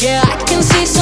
Yeah, I can see.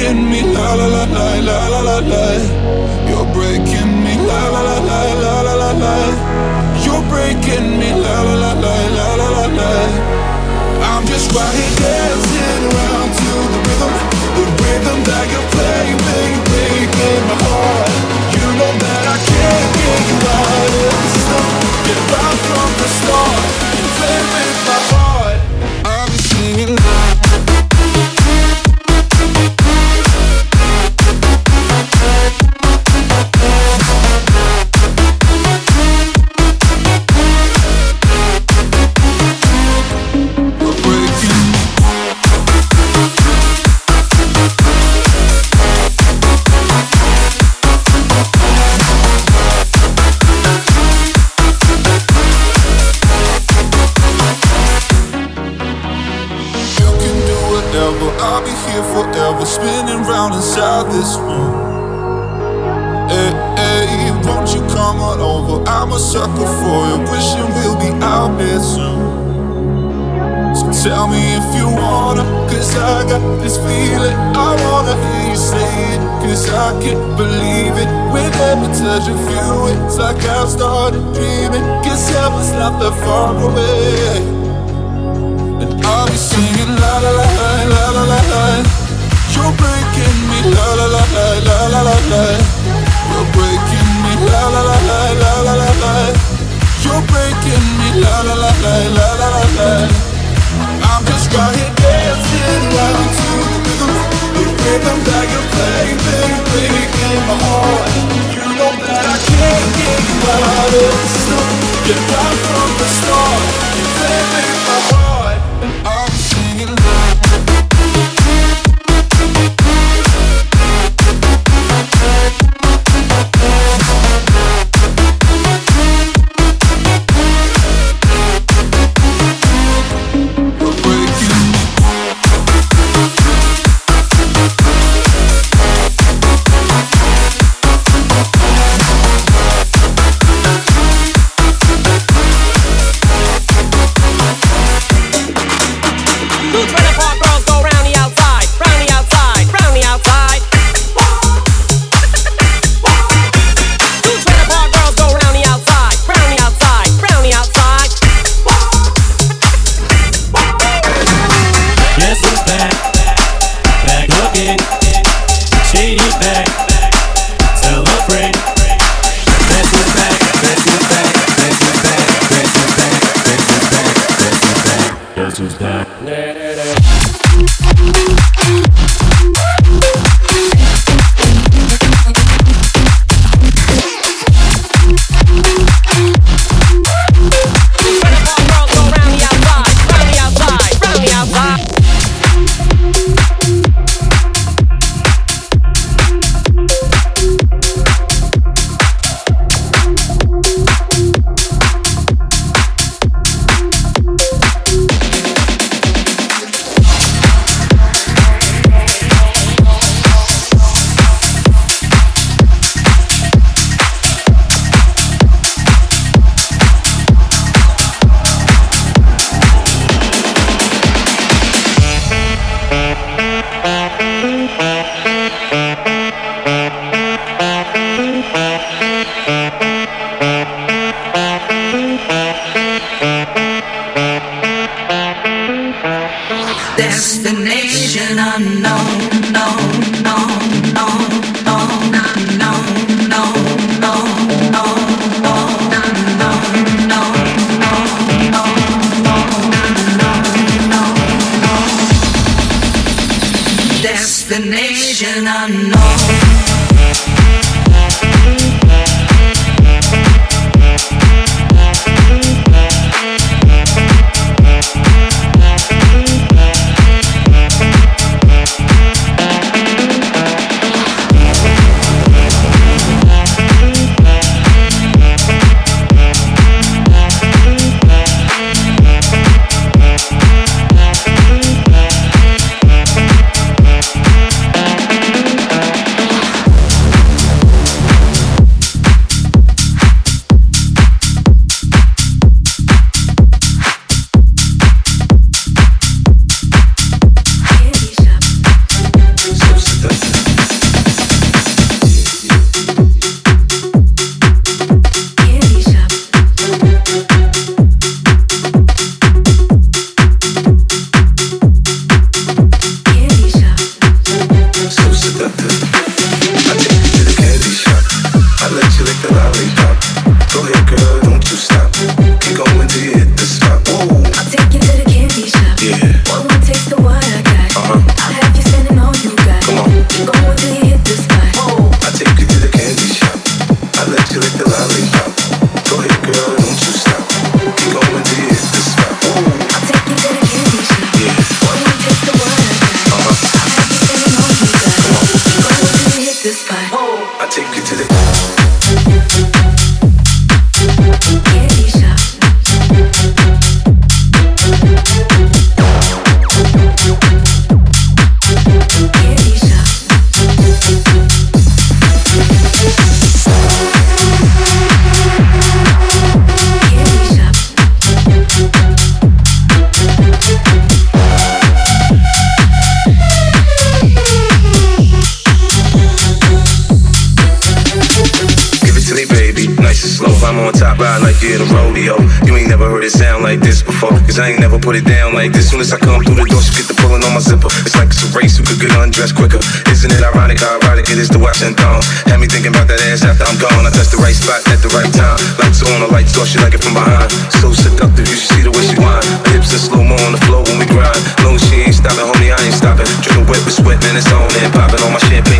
breaking me, la la la la la la la. You're breaking me, la la la la la la la. destination unknown. Soon as I come through the door, she get the pulling on my zipper. It's like it's a race who could get undressed quicker. Isn't it ironic how ironic it is to watch and thong? Had me thinking about that ass after I'm gone. I touch the right spot at the right time. Lights on, the lights off, she like it from behind. So seductive, you should see the way she whine. Hips in slow mo on the floor when we grind. Long she ain't stopping, homie, I ain't stopping. Dripping wet with sweat, man, it's on and popping on my champagne